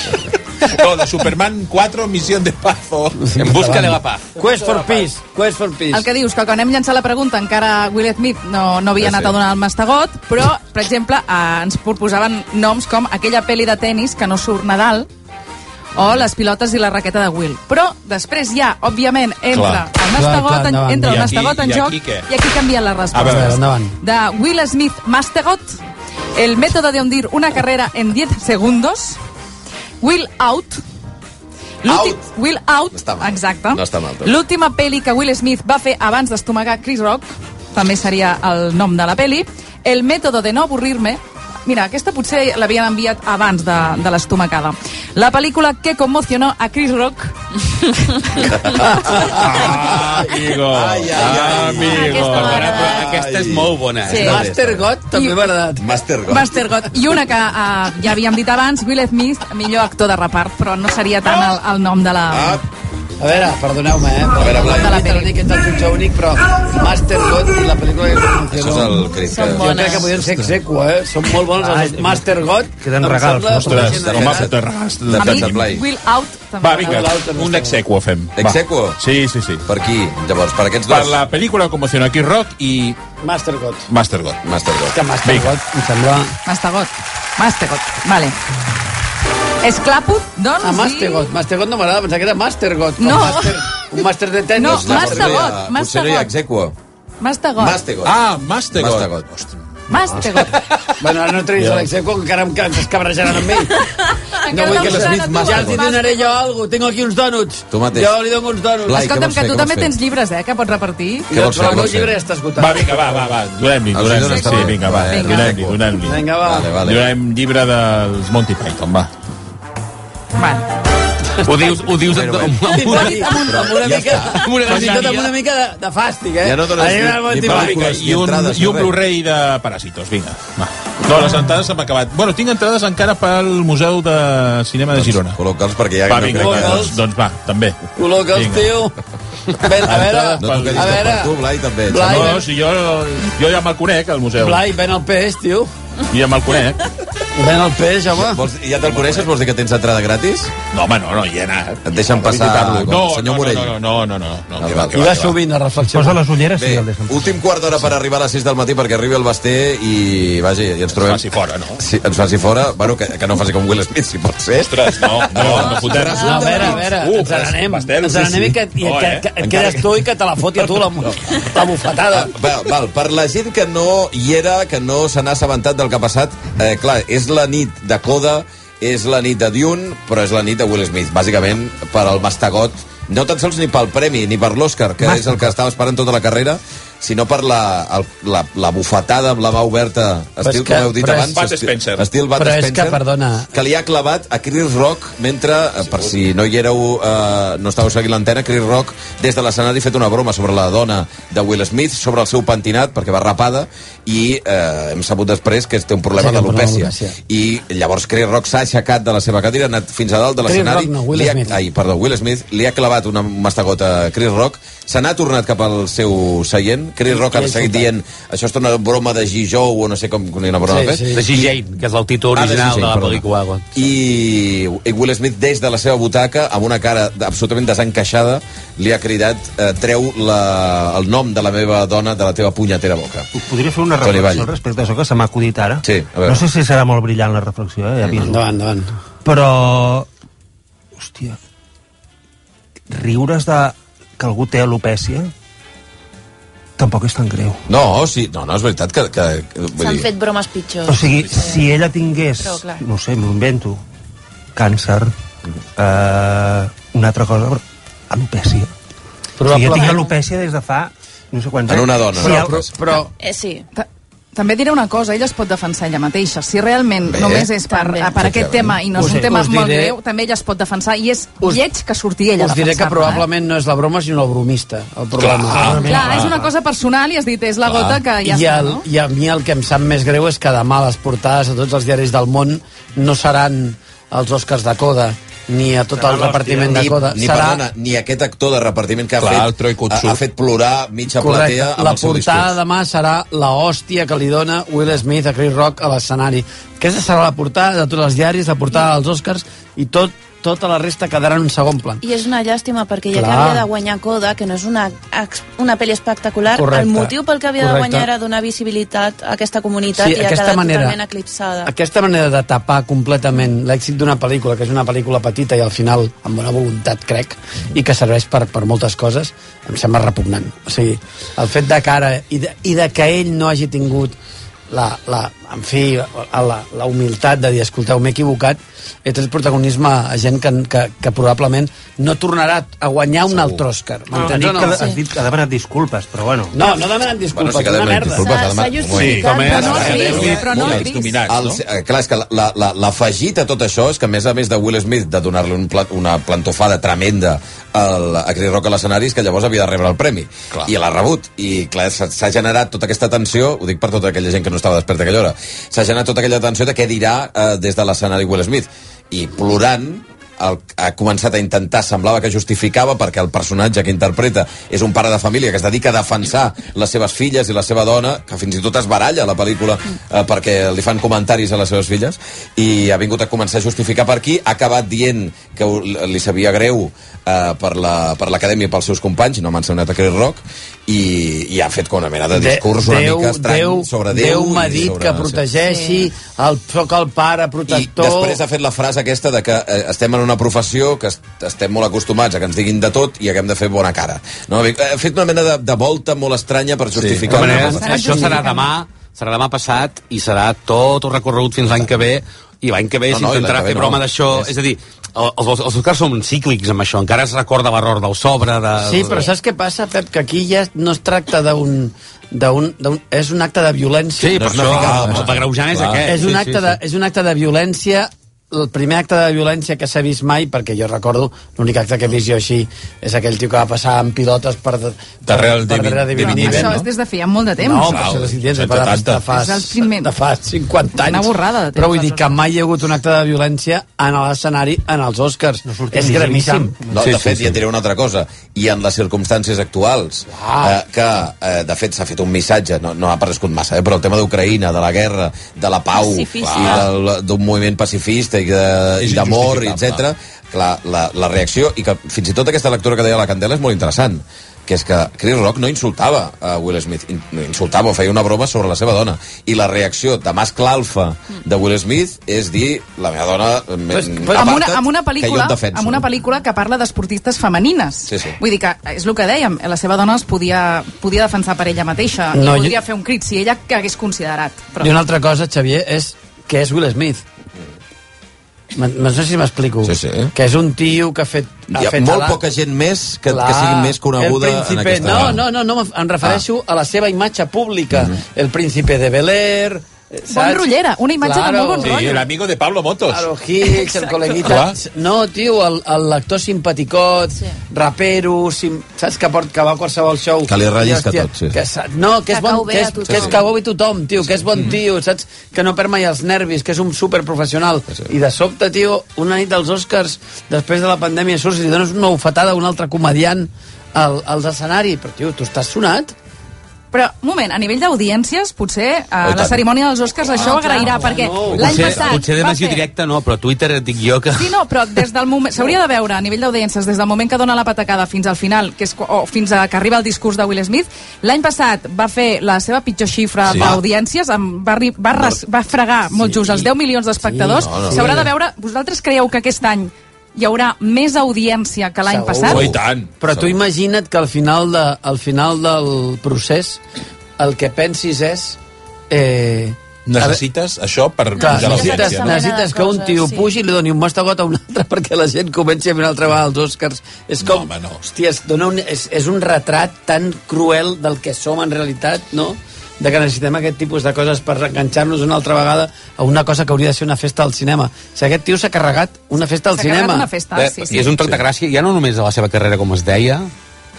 No, de Superman 4, Misión de Paz. O... En busca de la paz. Quest for Peace. Quest for Peace. El que dius, que quan hem llançat la pregunta encara Will Smith no, no havia anat a donar el mastegot, però, per exemple, eh, ens proposaven noms com aquella pel·li de tennis que no surt Nadal, o les pilotes i la raqueta de Will. Però després ja, òbviament, entra Clar. el mastegot, Clar, clar, en, entra el I aquí- mastegot en i joc, aquí què? i aquí canvien les A respostes. veure, endavant. De Will Smith Mastegot, el método de hundir una carrera en 10 segundos, Will Out, Out. Will Out, No està mal. exacte. No està mal. L'última pel·li que Will Smith va fer abans d'estomagar Chris Rock, també seria el nom de la pel·li, El método de no avorrir-me, Mira, aquesta potser l'havien enviat abans de, de l'estomacada. La pel·lícula que conmocionó a Chris Rock... Ah, amigo. Ai, ai, ai. Amigo. Aquesta és molt bona. Sí. eh? Master God també I- m'ha agradat. Master God. Master God. I una que uh, ja havíem dit abans, Will Smith, millor actor de repart, però no seria tant el, el nom de la... Ah, A veure, perdoneu-me, eh? A veure, Blai. de la pel·li que ets el jutge únic, però Master God i la pel·lícula que això és el crit que... Jo crec que podrien ser exequo, eh? Són molt bons els Master God. Queden regals? Ostres, home, te regals. A mi, Defensa, Blai. Will Out també. Va, vinga, un exequo fem. Va. Exequo? Sí, sí, sí. Per qui, llavors? Per aquests Per dos? la pel·lícula Conmocionó aquí Rock i Master God. Master God. Master God. Que Master. God em sembla... Mastegot. Mastegot, vale. Esclaput, doncs... Ah, Master God. Master God no m'agrada, pensava que era Master God. com No. Master, un Master de tenis. No, llavors Master no hi ha- God, Potser Master no hi ha God. exequo. Mastegot. Master God. Ah, Master God. Master God. Ostres. Mastegot. Bueno, ara no treguis l'execo, que encara em que cabrejaran amb ell. Encara vull no que us l'Smith agrada Master tu, Ja els hi donaré jo alguna Tinc aquí uns dònuts. Tu mateix. Jo li dono uns dònuts. Blai, Escolta'm, que tu també tens llibres, eh, que pots repartir. Què vols fer, el meu vols fer? llibre ja està esgotat. Va, vinga, va, va, va. Donem-li, Els donem-li. Sí, vinga, va. Donem-li, donem-li. Vinga, va. Vale, vale. Donem llibre dels Monty Python, va. Vale. Ho dius, ho dius amb, amb, Amb amb, una, amb, una mica, amb una, tot amb una mica de, de fàstic, eh? Ja no dones ni- el ni pel·lícules. I un, i un. Blu-ray de Paràsitos, vinga. Va. No, les entrades s'han acabat. Bueno, tinc entrades encara pel Museu de Cinema de Girona. Col·loca'ls perquè ja Va, no vinga, que... doncs, doncs va, també. Col·loca'ls, Vinga. tio. Ben, a veure, No t'ho quedis a veure, tu, Blai, també. Blai, No, no, si jo, jo ja me'l conec, al museu. Blai, ven el peix, tio. Ja me'l conec. Ven el peix, home. Vols, ja te'l coneixes? Vols dir que tens entrada gratis? No, home, no, no, hi he anat. Et deixen passar No, el senyor no, Morell. no, no, no, no, no, no, Ah, va, va, va sovint a reflexionar. Posa les ulleres Bé, i el deixen. últim quart d'hora per arribar a les 6 del matí perquè arribi el Basté i, vagi, i ens trobem... faci fora, no? Sí, ens faci fora. Bueno, que, que no faci com Will Smith, si pot ser. Ostres, no, no, no fotem. No, a veure, a veure, Uh, ens n'anem, ens n'anem i que, i No, que, eh? que, et quedes que- tu i que te la foti a tu la, la bufetada. Ah, val, val, per la gent que no hi era, que no se n'ha assabentat del que ha passat, eh, clar, és la nit de Coda, és la nit de Dune, però és la nit de Will Smith, bàsicament per al mastegot, no tan sols ni pel premi, ni per l'Oscar, que és el que estava esperant tota la carrera, sinó per la, el, la, la bufetada amb la mà oberta, estil, que- com heu dit abans, Bud estil, Spencer. estil Bud Però és que, Spencer, perdona- que li ha clavat a Chris Rock mentre, eh, per si no hi éreu, eh, no estàveu seguint l'antena, Chris Rock des de l'escenari ha fet una broma sobre la dona de Will Smith, sobre el seu pentinat, perquè va rapada, i eh, hem sabut després que té un problema Sí, d'alopècia. I llavors Chris Rock s'ha aixecat de la seva cadira, ha anat fins a dalt de Chris l'escenari, Rock no, Will ha, Smith. ai, perdó, Will Smith, li ha clavat una mastegota a Chris Rock, se n'ha tornat cap al seu seient, Chris Rock ha seguit dient això és una broma de Gijou o no sé com, una broma Sí, sí. De G. Jane, que és el títol Ah, de original G. de Jane, la pel·lícula. I, i Will Smith des de la seva butaca amb una cara absolutament desencaixada li ha cridat eh, treu la, el nom de la meva dona de la teva punyetera boca Podria fer una reflexió respecte a això que se m'ha acudit ara? Sí, a veure. No sé si serà molt brillant la reflexió, eh? Ja aviso. Endavant, endavant. Però... Hòstia... Riure's de que algú té alopècia tampoc és tan greu. no, sí, no, no, és veritat que, que, que S'han dir, fet bromes pitjors. O sigui, si ella tingués, Però, no sé, m'ho invento, càncer, eh, una altra cosa, però alopècia. O sigui, jo Probablement. tinc alopècia des de fa no sé quants En anys. una dona, no? el- Però, però Eh, sí. Ta- També diré una cosa, ella es pot defensar ella mateixa. Si realment Bé. només és per, També. per aquest tema i no és Us- un tema us molt diré- greu, també ella es pot defensar i és Us- lleig que surti ella a us diré que defensar-la, probablement no és la broma, sinó el bromista, el problema. Eh? Clar, és una cosa personal i has dit, és la gota que ja I, està, el, no? I a mi el que em sap més greu és que demà les portades a tots els diaris del món no seran els Oscars de Coda ni a tot el repartiment de ni, Coda. ni, Serà perdona, ni aquest actor de repartiment que ha Clar, el fet, ha, ha fet plorar mitja correcte. platea amb La el seu portada demà serà la hòstia que li dona Will Smith a Chris Rock a l'escenari. Aquesta serà la portada de tots els diaris, la portada dels Oscars i tot, tota la resta quedarà en un segon plan. I és una llàstima perquè ja Clar. que havia de guanyar Coda, que no és una, una pel·li espectacular, Correcte. el motiu pel que havia Correcte. de guanyar era donar visibilitat a aquesta comunitat Sí, i ha quedat manera- totalment eclipsada. Aquesta manera de tapar completament l'èxit d'una pel·lícula, que és una pel·lícula petita i al final amb bona voluntat, crec, i que serveix per, per moltes coses, em sembla repugnant. O sigui, el fet de que ara, i de, i de que ell no hagi tingut la, la, en fi, la, la humilitat de dir, escolteu, m'he equivocat, he tret protagonisme a gent que, que, que probablement no tornarà a guanyar un altre Òscar. Ha M'entens dit o no? que, has dit que ha demanat disculpes, però bueno. No, no demanen disculpes, Bueno, sí que una merda. disculpes, S'ha- justificat, Sí, com és, però no Chris, però no Chris. dominats, El, no? eh, clar, és que la- la- l'afegit a tot això és que, a més a més de Will Smith de donar-li un plat, una plantofada tremenda al, a Chris Rock a l'escenari, és que llavors havia de rebre el premi. Clar. I l'ha rebut. I, clar, s'ha s'ha generat tota aquesta tensió, ho dic per tota aquella gent que no estava desperta a aquella hora, s'ha generat tota aquella tensió de què dirà eh, des de l'escenari Will Smith. I plorant, el, ha començat a intentar, semblava que justificava perquè el personatge que interpreta és un pare de família que es dedica a defensar les seves filles i la seva dona, que fins i tot es baralla a la pel·lícula eh, perquè li fan comentaris a les seves filles, i ha vingut a començar a justificar per aquí, ha acabat dient que li sabia greu eh, per la- per l'acadèmia i pels seus companys, no m'ha ensenyat a Chris Rock, i, i ha fet com una mena de discurs una mica estrany Déu, sobre Déu. Déu m'ha i dit sobre- que protegeixi, el, soc el pare i protector... després ha fet la frase aquesta de que eh, estem en una professió que est estem molt acostumats a que ens diguin de tot i haguem de fer bona cara. No? Ha fet una mena de, de volta molt estranya per justificar... Una manera, cosa. això serà demà, serà demà passat i serà tot el recorregut fins l'any que ve i l'any que ve No, s'intentarà no. broma d'això. És- És a dir, el- els, els Oscars són cíclics amb això, encara es recorda l'error del sobre, de... Sí, però saps què passa, Pep? Que aquí ja no es tracta d'un... d'un- d'un- és un acte de violència. Sí, per No això el, el un sí, acte sí, de, sí. és un acte de violència el primer acte de violència que s'ha vist mai, perquè jo recordo, l'únic acte que he vist jo així és aquell tio que va passar amb pilotes per, per, Darrere el per David- darrere Niven, Niven, Això és des de feia molt de temps. No, però això és de, de, fa, És el primer- de fa 50 anys. Una borrada de temps, Però vull dir que mai hi ha hagut un acte de violència en l'escenari en els Oscars. No és gravíssim. No, de fet, ja diré una altra cosa. I en les circumstàncies actuals, eh, que, eh, de fet, s'ha fet un missatge, no, no ha aparegut massa, eh, però el tema d'Ucraïna, de la guerra, de la pau, i del- d'un moviment pacifista i de- És i d'amor, etc. Clar, la, la reacció, i que fins i tot aquesta lectura que deia la Candela és molt interessant, que és que Chris Rock no insultava a Will Smith, insultava o feia una broma sobre la seva dona. I la reacció de mascle alfa de Will Smith és dir, la meva dona... Pues- Pues, pues- amb una, amb una que jo pel·lícula defenso. amb una pel·lícula que parla d'esportistes femenines Sí, sí. vull dir que és el que dèiem la seva dona es podia, podia defensar per ella mateixa No, i jo- podria fer un crit si ella que hagués considerat I una altra cosa, Xavier, és que és Will Smith. No sé si m'explico. Sí, sí. Que és un tio que ha fet... Ha Hi ha fet molt ala- poca gent més que, Clar, que sigui més coneguda el en aquesta... No, no, no, no em refereixo Ah. a la seva imatge pública. El príncipe de Bel Air... eh, bon saps? rotllera, una imatge de molt bon Sí, rotllo el amigo de Pablo Motos. Claro, Hicks, el col·leguita... Clar. No, tio, el- el l'actor simpaticot, sí. rapero, sim, saps que, port, que va a qualsevol show. Que li I, hòstia, tot, sí. Que, sa- no, que és Que bon, cau bé que és, tothom. que és cau bé a tothom, tio, que és bon tio, saps? Que no perd mai els nervis, que és un superprofessional. I de sobte, tio, una nit dels Oscars, després de la pandèmia, surts i li dones una bufetada a un altre comediant al, als escenaris. Però, tio, tu estàs sonat? Però, un moment, a nivell d'audiències potser Oh, i a la cerimònia dels Oscars això ho agrairà perquè l'any passat potser de va fer- directa no, però a Twitter et dic jo que... Sí, no, però des del moment... S'hauria de veure a nivell d'audiències, des del moment que dona la patacada fins al final, que és, o fins a que arriba el discurs de Will Smith, l'any passat va fer la seva pitjor xifra Sí. d'audiències, va, va, res, va fregar molt just els 10 milions d'espectadors. Sí, no, no. S'haurà de veure... Vosaltres creieu que aquest any hi haurà més audiència que l'any Segur. passat? Oh, tant. Però tu imagina't que al final, de, al final del procés el que pensis és... Eh, Necessites això per Clar, pujar necessites, no? necessites que un tio sí. pugi i li doni un mastegot a un altre perquè la gent comenci a fer una altra vegada els Oscars. És com, home, no. hòstia, es dona un, és, és un retrat tan cruel del que som en realitat, no? De que necessitem aquest tipus de coses per enganxar-nos una altra vegada a una cosa que hauria de ser una festa al cinema. O sigui, aquest tio s'ha carregat una festa al S'ha carregat cinema. una festa, Bé, sí, sí. I és un toc de gràcia, ja no només a la seva carrera, com es deia,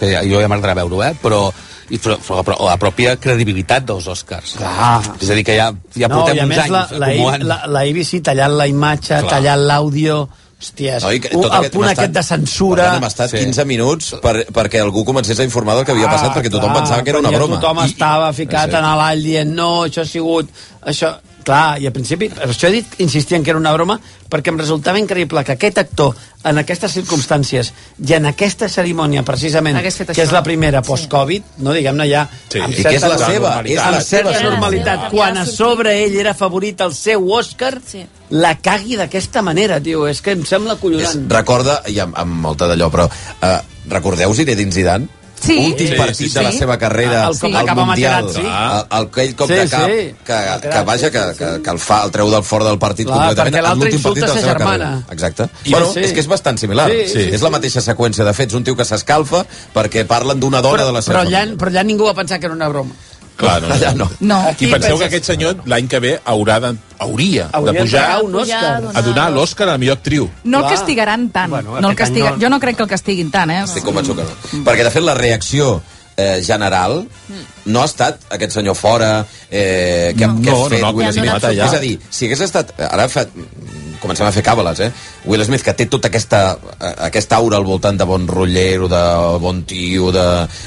que ja, jo ja m'agradarà veure-ho, eh? però, i, però, però, però la pròpia credibilitat dels Oscars. Clar. És a dir, que ja, ja no, portem uns anys la, la, acumulant... la, la ABC tallant la imatge, Clar. tallant l'àudio... Hòstia, No, i que un, tot el aquest- punt aquest estat- de censura... Per tant, hem estat Sí. 15 minuts per, perquè algú comencés a informar del que havia passat, perquè tothom clar, pensava que era una broma. Tothom I- estava ficat Sí. en l'all dient no, això ha sigut... Això... Clar, i al principi, per això he dit, insistien que era una broma, perquè em resultava increïble que aquest actor, en aquestes circumstàncies i en aquesta cerimònia, precisament, que això. és la primera post-Covid, no diguem-ne ja, Sí. amb I que és la certa- seva, és la certa seva normalitat, quan a sobre ell era favorit al seu Òscar, Sí. la cagui d'aquesta manera, tio, és que em sembla És, collonant. recorda, i amb, amb molta d'allò, però eh, recordeu Zinedine Zidane? Sí. Últim Sí, partit sí, de la sí. seva carrera El cop de al Mundial. El, aquell cop Sí, de cap sí. que, que, vaja, que, sí, que, sí. que el fa, el treu del fora del partit Clar, completament en l'últim partit de la seva germana. carrera. Exacte. I bueno, sí. és que és bastant similar. Sí, sí, és la mateixa seqüència de fets. Un tio que s'escalfa perquè parlen d'una dona Però, de la seva però, allà, família. però allà ningú va pensar que era una broma. Clar, no, Allà no. No. I Aquí penseu que aquest senyor l'any que ve haurà de, hauria, Hauria de pujar un Òscar. A donar l'Òscar a la millor actriu. No el Clar. castigaran tant. Bueno, no el castiga... no- Jo no crec que el castiguin tant, eh? Estic convençut que no. Perquè, de fet, la reacció eh, general no ha estat aquest senyor fora eh, que, ha- que No, ha fet no, no, Will que ha Smith. donat És a dir, si hagués estat... Ara fa, comencem a fer càbales, eh? Will Smith, que té tota aquesta, eh, aquesta aura al voltant de bon rotllero, de bon tio, de,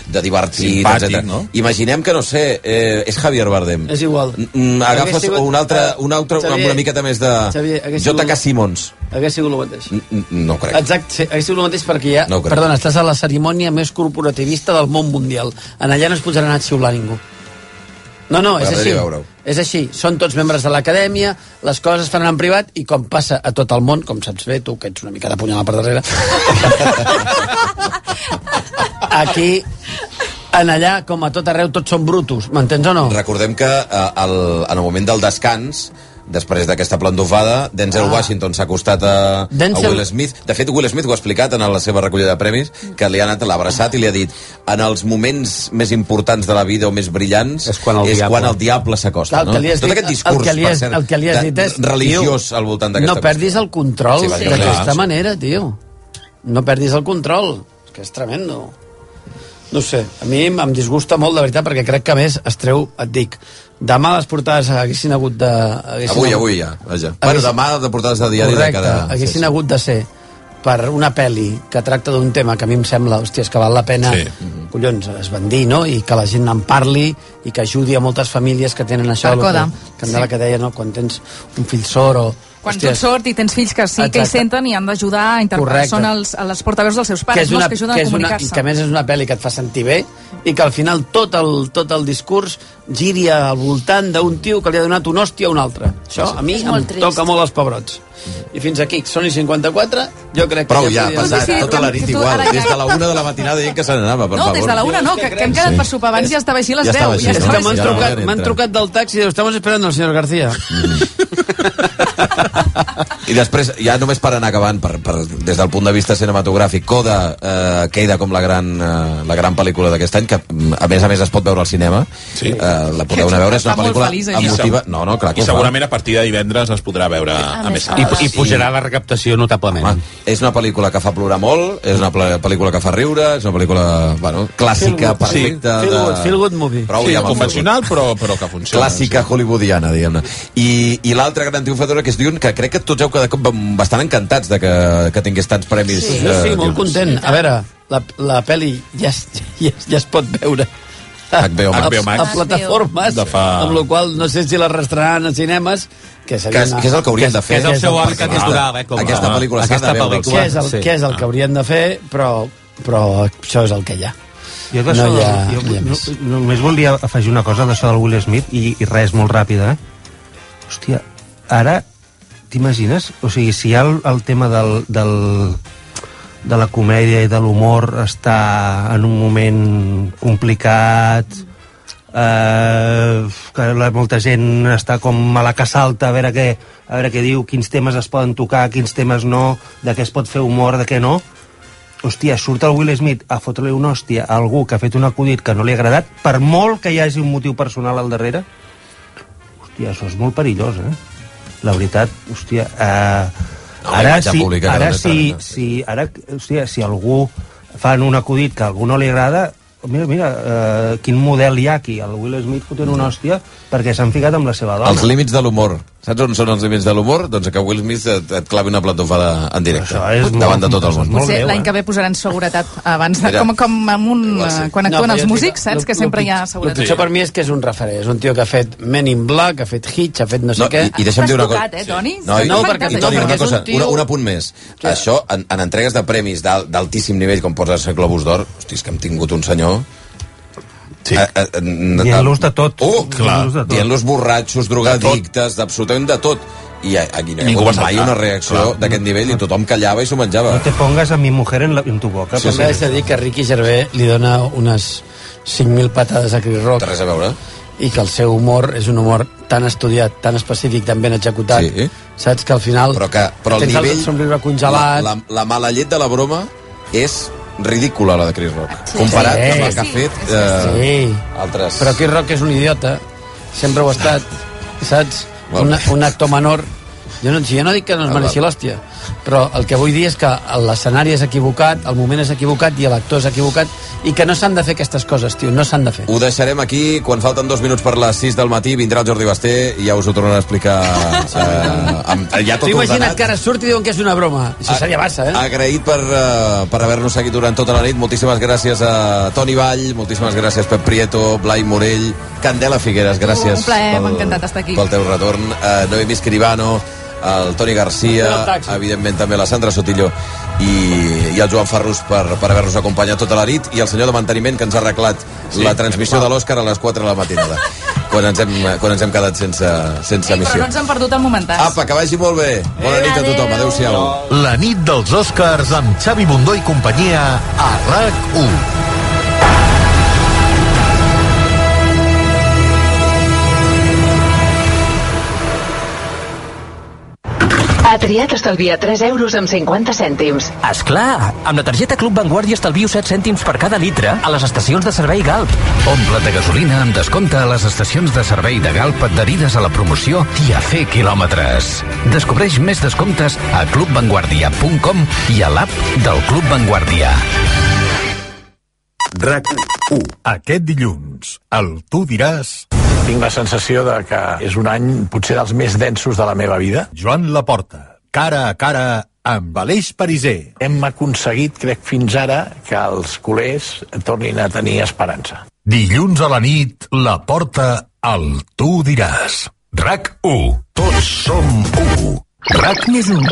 de divertit, Simpàtic, etc. no? Imaginem que, no sé, eh, és Javier Bardem. És igual. Mm, agafes sigut- un altre, un altre Xavier, amb una miqueta més de... Xavier, J.K. Simmons. Hagués sigut el mateix. N- n- No ho crec. Exacte, sí, hagués sigut el mateix perquè ja... No perdona, estàs a la cerimònia més corporativista del món mundial. En allà no es posarà a xiular ningú. No, no, és així. És així. Són tots membres de l'acadèmia, les coses es faran en privat i com passa a tot el món, com saps bé, tu que ets una mica de punyada per darrere, aquí, en allà, com a tot arreu, tots són brutos, m'entens o no? Recordem que eh, el, en el moment del descans després d'aquesta plantofada, Denzel Ah. Washington s'ha acostat a, Denzel- a Will Smith. De fet, Will Smith ho ha explicat en la seva recollida de premis, que li ha anat, l'ha abraçat i li ha dit en els moments més importants de la vida o més brillants és quan el és diable- quan el diable s'acosta. No? has Tot dit- aquest discurs, el que li has, cert, el que li has dit és... religiós tio, al voltant d'aquesta No perdis el control Sí, d'aquesta manera, tio. No perdis el control. És que és tremendo. No sé, a mi em disgusta molt, de veritat, perquè crec que a més es treu, et dic, demà les portades haguessin hagut de... Haguessin Avui, hagut- avui ja, vaja. Bueno, demà de portades de diari Correcte, de cada... haguessin hagut de ser per una pel·li que tracta d'un tema que a mi em sembla, hòstia, és que val la pena Sí. collons, es van dir, no? I que la gent en parli i que ajudi a moltes famílies que tenen això, que, que Sí. que deia, no? Quan tens un fill sord o... Quan Hòstia, tu ets sort i tens fills que sí que hi Exacte. senten i han d'ajudar a interpretar. Correcte. Són els, els portaveus dels seus que pares, és no una, els que ajuden que a és una, i comunicar-se. que a més és una pel·li que et fa sentir bé i que al final tot el, tot el discurs giri al voltant d'un tio que li ha donat un hòstia a un altre. Això a mi És em trist. toca molt els pebrots. I fins aquí, Sony 54, jo crec que... Prou ja, podíem- passat, sí, tota la que nit tu igual. ara Des de la una de la matinada dient que se n'anava, per no, favor. des de la una no, que, que hem quedat per sopar abans i ja estava així a les Ja 10. estava així, ja no? m'han Ja no trucat, trucat del taxi i diu, estamos esperando al señor García. I després, ja només per anar acabant, per, per, des del punt de vista cinematogràfic, Coda eh, queda com la gran, eh, la gran pel·lícula d'aquest any, que mm, a més a més es pot veure al cinema. Sí. Eh, la podeu anar a veure, és una pel·lícula feliç, això. emotiva. No, no, clar que I ho fa. segurament a partir de divendres es podrà veure a, més I, sales. I pujarà la recaptació notablement. Home, és una pel·lícula que fa plorar molt, és una pel·lícula que fa riure, és una pel·lícula, bueno, clàssica, Feel good, perfecta. Feel de- good, feel good movie. Prou Sí, ja convencional, però, però que funciona. clàssica hollywoodiana, diguem-ne. I, i l'altra gran triomfadora que és Dune, que crec que tots heu quedat com bastant encantats de que, que tingués tants premis. Sí, eh, sí, molt Dune. content. A veure, la, la pel·li ja, es- ja, es- ja es pot veure HBO Max. a, HBO Max. a plataformes, De fa- amb la qual no sé si la restaran a cinemes, que Que seria és, que és el que haurien de fer. que és el seu Aquesta- natural, eh, com a- Aquesta pel·lícula s'ha de veure. què és el, Sí. què és el que haurien de fer, però, però això és el que hi ha. Jo No hi ha- jo, no hi ha no, més. només volia afegir una cosa d'això del Will Smith i, i res, molt ràpida, eh? Hòstia, ara t'imagines? O sigui, si ha el, el tema del, del, de la comèdia i de l'humor està en un moment complicat eh, que la, molta gent està com a la que salta a veure què, a veure què diu, quins temes es poden tocar, quins temes no, de què es pot fer humor, de què no hòstia, surt el Will Smith a fotre-li una hòstia a algú que ha fet un acudit que no li ha agradat, per molt que hi hagi un motiu personal al darrere, hòstia, això és molt perillós, eh? La veritat, hòstia, eh, ara, si, ara, si, si, ara, hòstia, si algú fan un acudit que a algú no li agrada, mira, mira, eh, quin model hi ha aquí, el Will Smith fotent una hòstia perquè s'han ficat amb la seva dona. Els límits de l'humor. Saps on són els límits de l'humor? Doncs que Will Smith et, et clavi una platofada en directe. Això és davant molt- de tot el món. Potser l'any eh? que ve posaran seguretat abans de, com, com amb un, Igual sí. quan No, actuen però els músics, saps? lo- Que lo sempre hi ha Lo seguretat. pitjor per mi és que és un referent. És un tio que ha fet Men in Black, ha fet Hitch, ha fet no sé No, què. i, i deixa'm dir una cosa... tocat, eh, Toni? No, i, No, no, perquè- i, no, Toni, perquè una és un cosa, tio- una, un apunt més. Què? Això, en, en entregues de premis d'al- d'altíssim nivell, com pots ser Globus d'Or, hosti, és que hem tingut un senyor... Sí. Eh, eh, Dient-los de tot. Oh, tot. Dient-los borratxos, drogadictes, d'absolutament de tot. I aquí no hi ha Ningú hagut va mai una reacció Clar. d'aquest nivell i tothom callava i s'ho menjava. No te pongas a mi mujer en, la, en tu boca. També haig de dir que Ricky Gervais li dona unes 5.000 patades a Chris Rock Té res a veure. i que el seu humor és un humor tan estudiat, tan específic, tan ben executat. Sí. Saps que al final Però, que, però el nivell... el somriure congelat... La, la, la mala llet de la broma és ridícula, la de Chris Rock. Comparat Sí. amb el que ha fet eh, Sí. altres... Però Chris Rock és un idiota, sempre ho ha estat, saps? Molt Un, un actor menor. Jo no, si jo no dic que no es mereixi l'hòstia, però el que vull dir és que l'escenari és equivocat, el moment és equivocat i l'actor és equivocat i que no s'han de fer aquestes coses, tio, no s'han de fer. Ho deixarem aquí, quan falten dos minuts per les 6 del matí vindrà el Jordi Basté i ja us ho tornarà a explicar eh, amb, ja tot imagina't ordenat. que ara surt i diuen que és una broma. Això seria massa, eh? Agraït per, uh, per haver-nos seguit durant tota la nit. Moltíssimes gràcies a Toni Vall, moltíssimes gràcies Pep Prieto, Blai Morell, Candela Figueres, gràcies Un plaer, m'ha encantat estar aquí. pel teu retorn. Uh, Noemi Escribano, el Toni Garcia, evidentment també la Sandra Sotillo i, i el Joan Ferrus per, per haver-nos acompanyat tota la nit i el senyor de manteniment que ens ha arreglat sí, la transmissió de l'Òscar a les 4 de la matinada quan ens hem, quan ens hem quedat sense, sense Ei, però emissió. no ens han perdut el momentàs. Apa, que vagi molt bé. Bona nit a tothom. Adéu-siau. La nit dels Oscars amb Xavi Bundó i companyia a RAC1. triat estalvia 3 euros amb 50 cèntims. És clar, amb la targeta Club Vanguardia estalvio 7 cèntims per cada litre a les estacions de servei Galp. Omple't de gasolina amb descompte a les estacions de servei de Galp adherides a la promoció i a fer quilòmetres. Descobreix més descomptes a clubvanguardia.com i a l'app del Club Vanguardia. RAC 1. Aquest dilluns, el tu diràs... Tinc la sensació de que és un any potser dels més densos de la meva vida. Joan Laporta, cara a cara amb Aleix Pariser. Hem aconseguit, crec, fins ara, que els culers tornin a tenir esperança. Dilluns a la nit, la porta al tu diràs. RAC 1. Tots som 1. RAC més 1.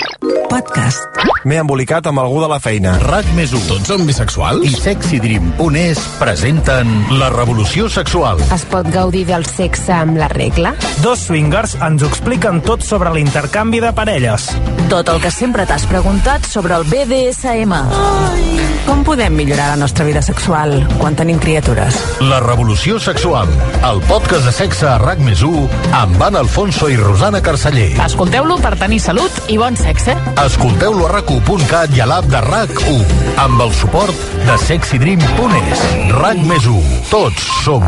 Podcast. M'he embolicat amb algú de la feina. RAC més 1. Tots som bisexuals? I SexyDream.es presenten La Revolució Sexual. Es pot gaudir del sexe amb la regla? Dos swingers ens ho expliquen tot sobre l'intercanvi de parelles. Tot el que sempre t'has preguntat sobre el BDSM. Ai. Com podem millorar la nostra vida sexual quan tenim criatures? La Revolució Sexual, el podcast de sexe a RAC més 1 amb Anna Alfonso i Rosana Carceller. Escolteu-lo per tenir salut i bon sexe. Escolteu-lo a rac1.cat i a l'app de RAC1 amb el suport de sexydream.es. RAC més 1. Tots som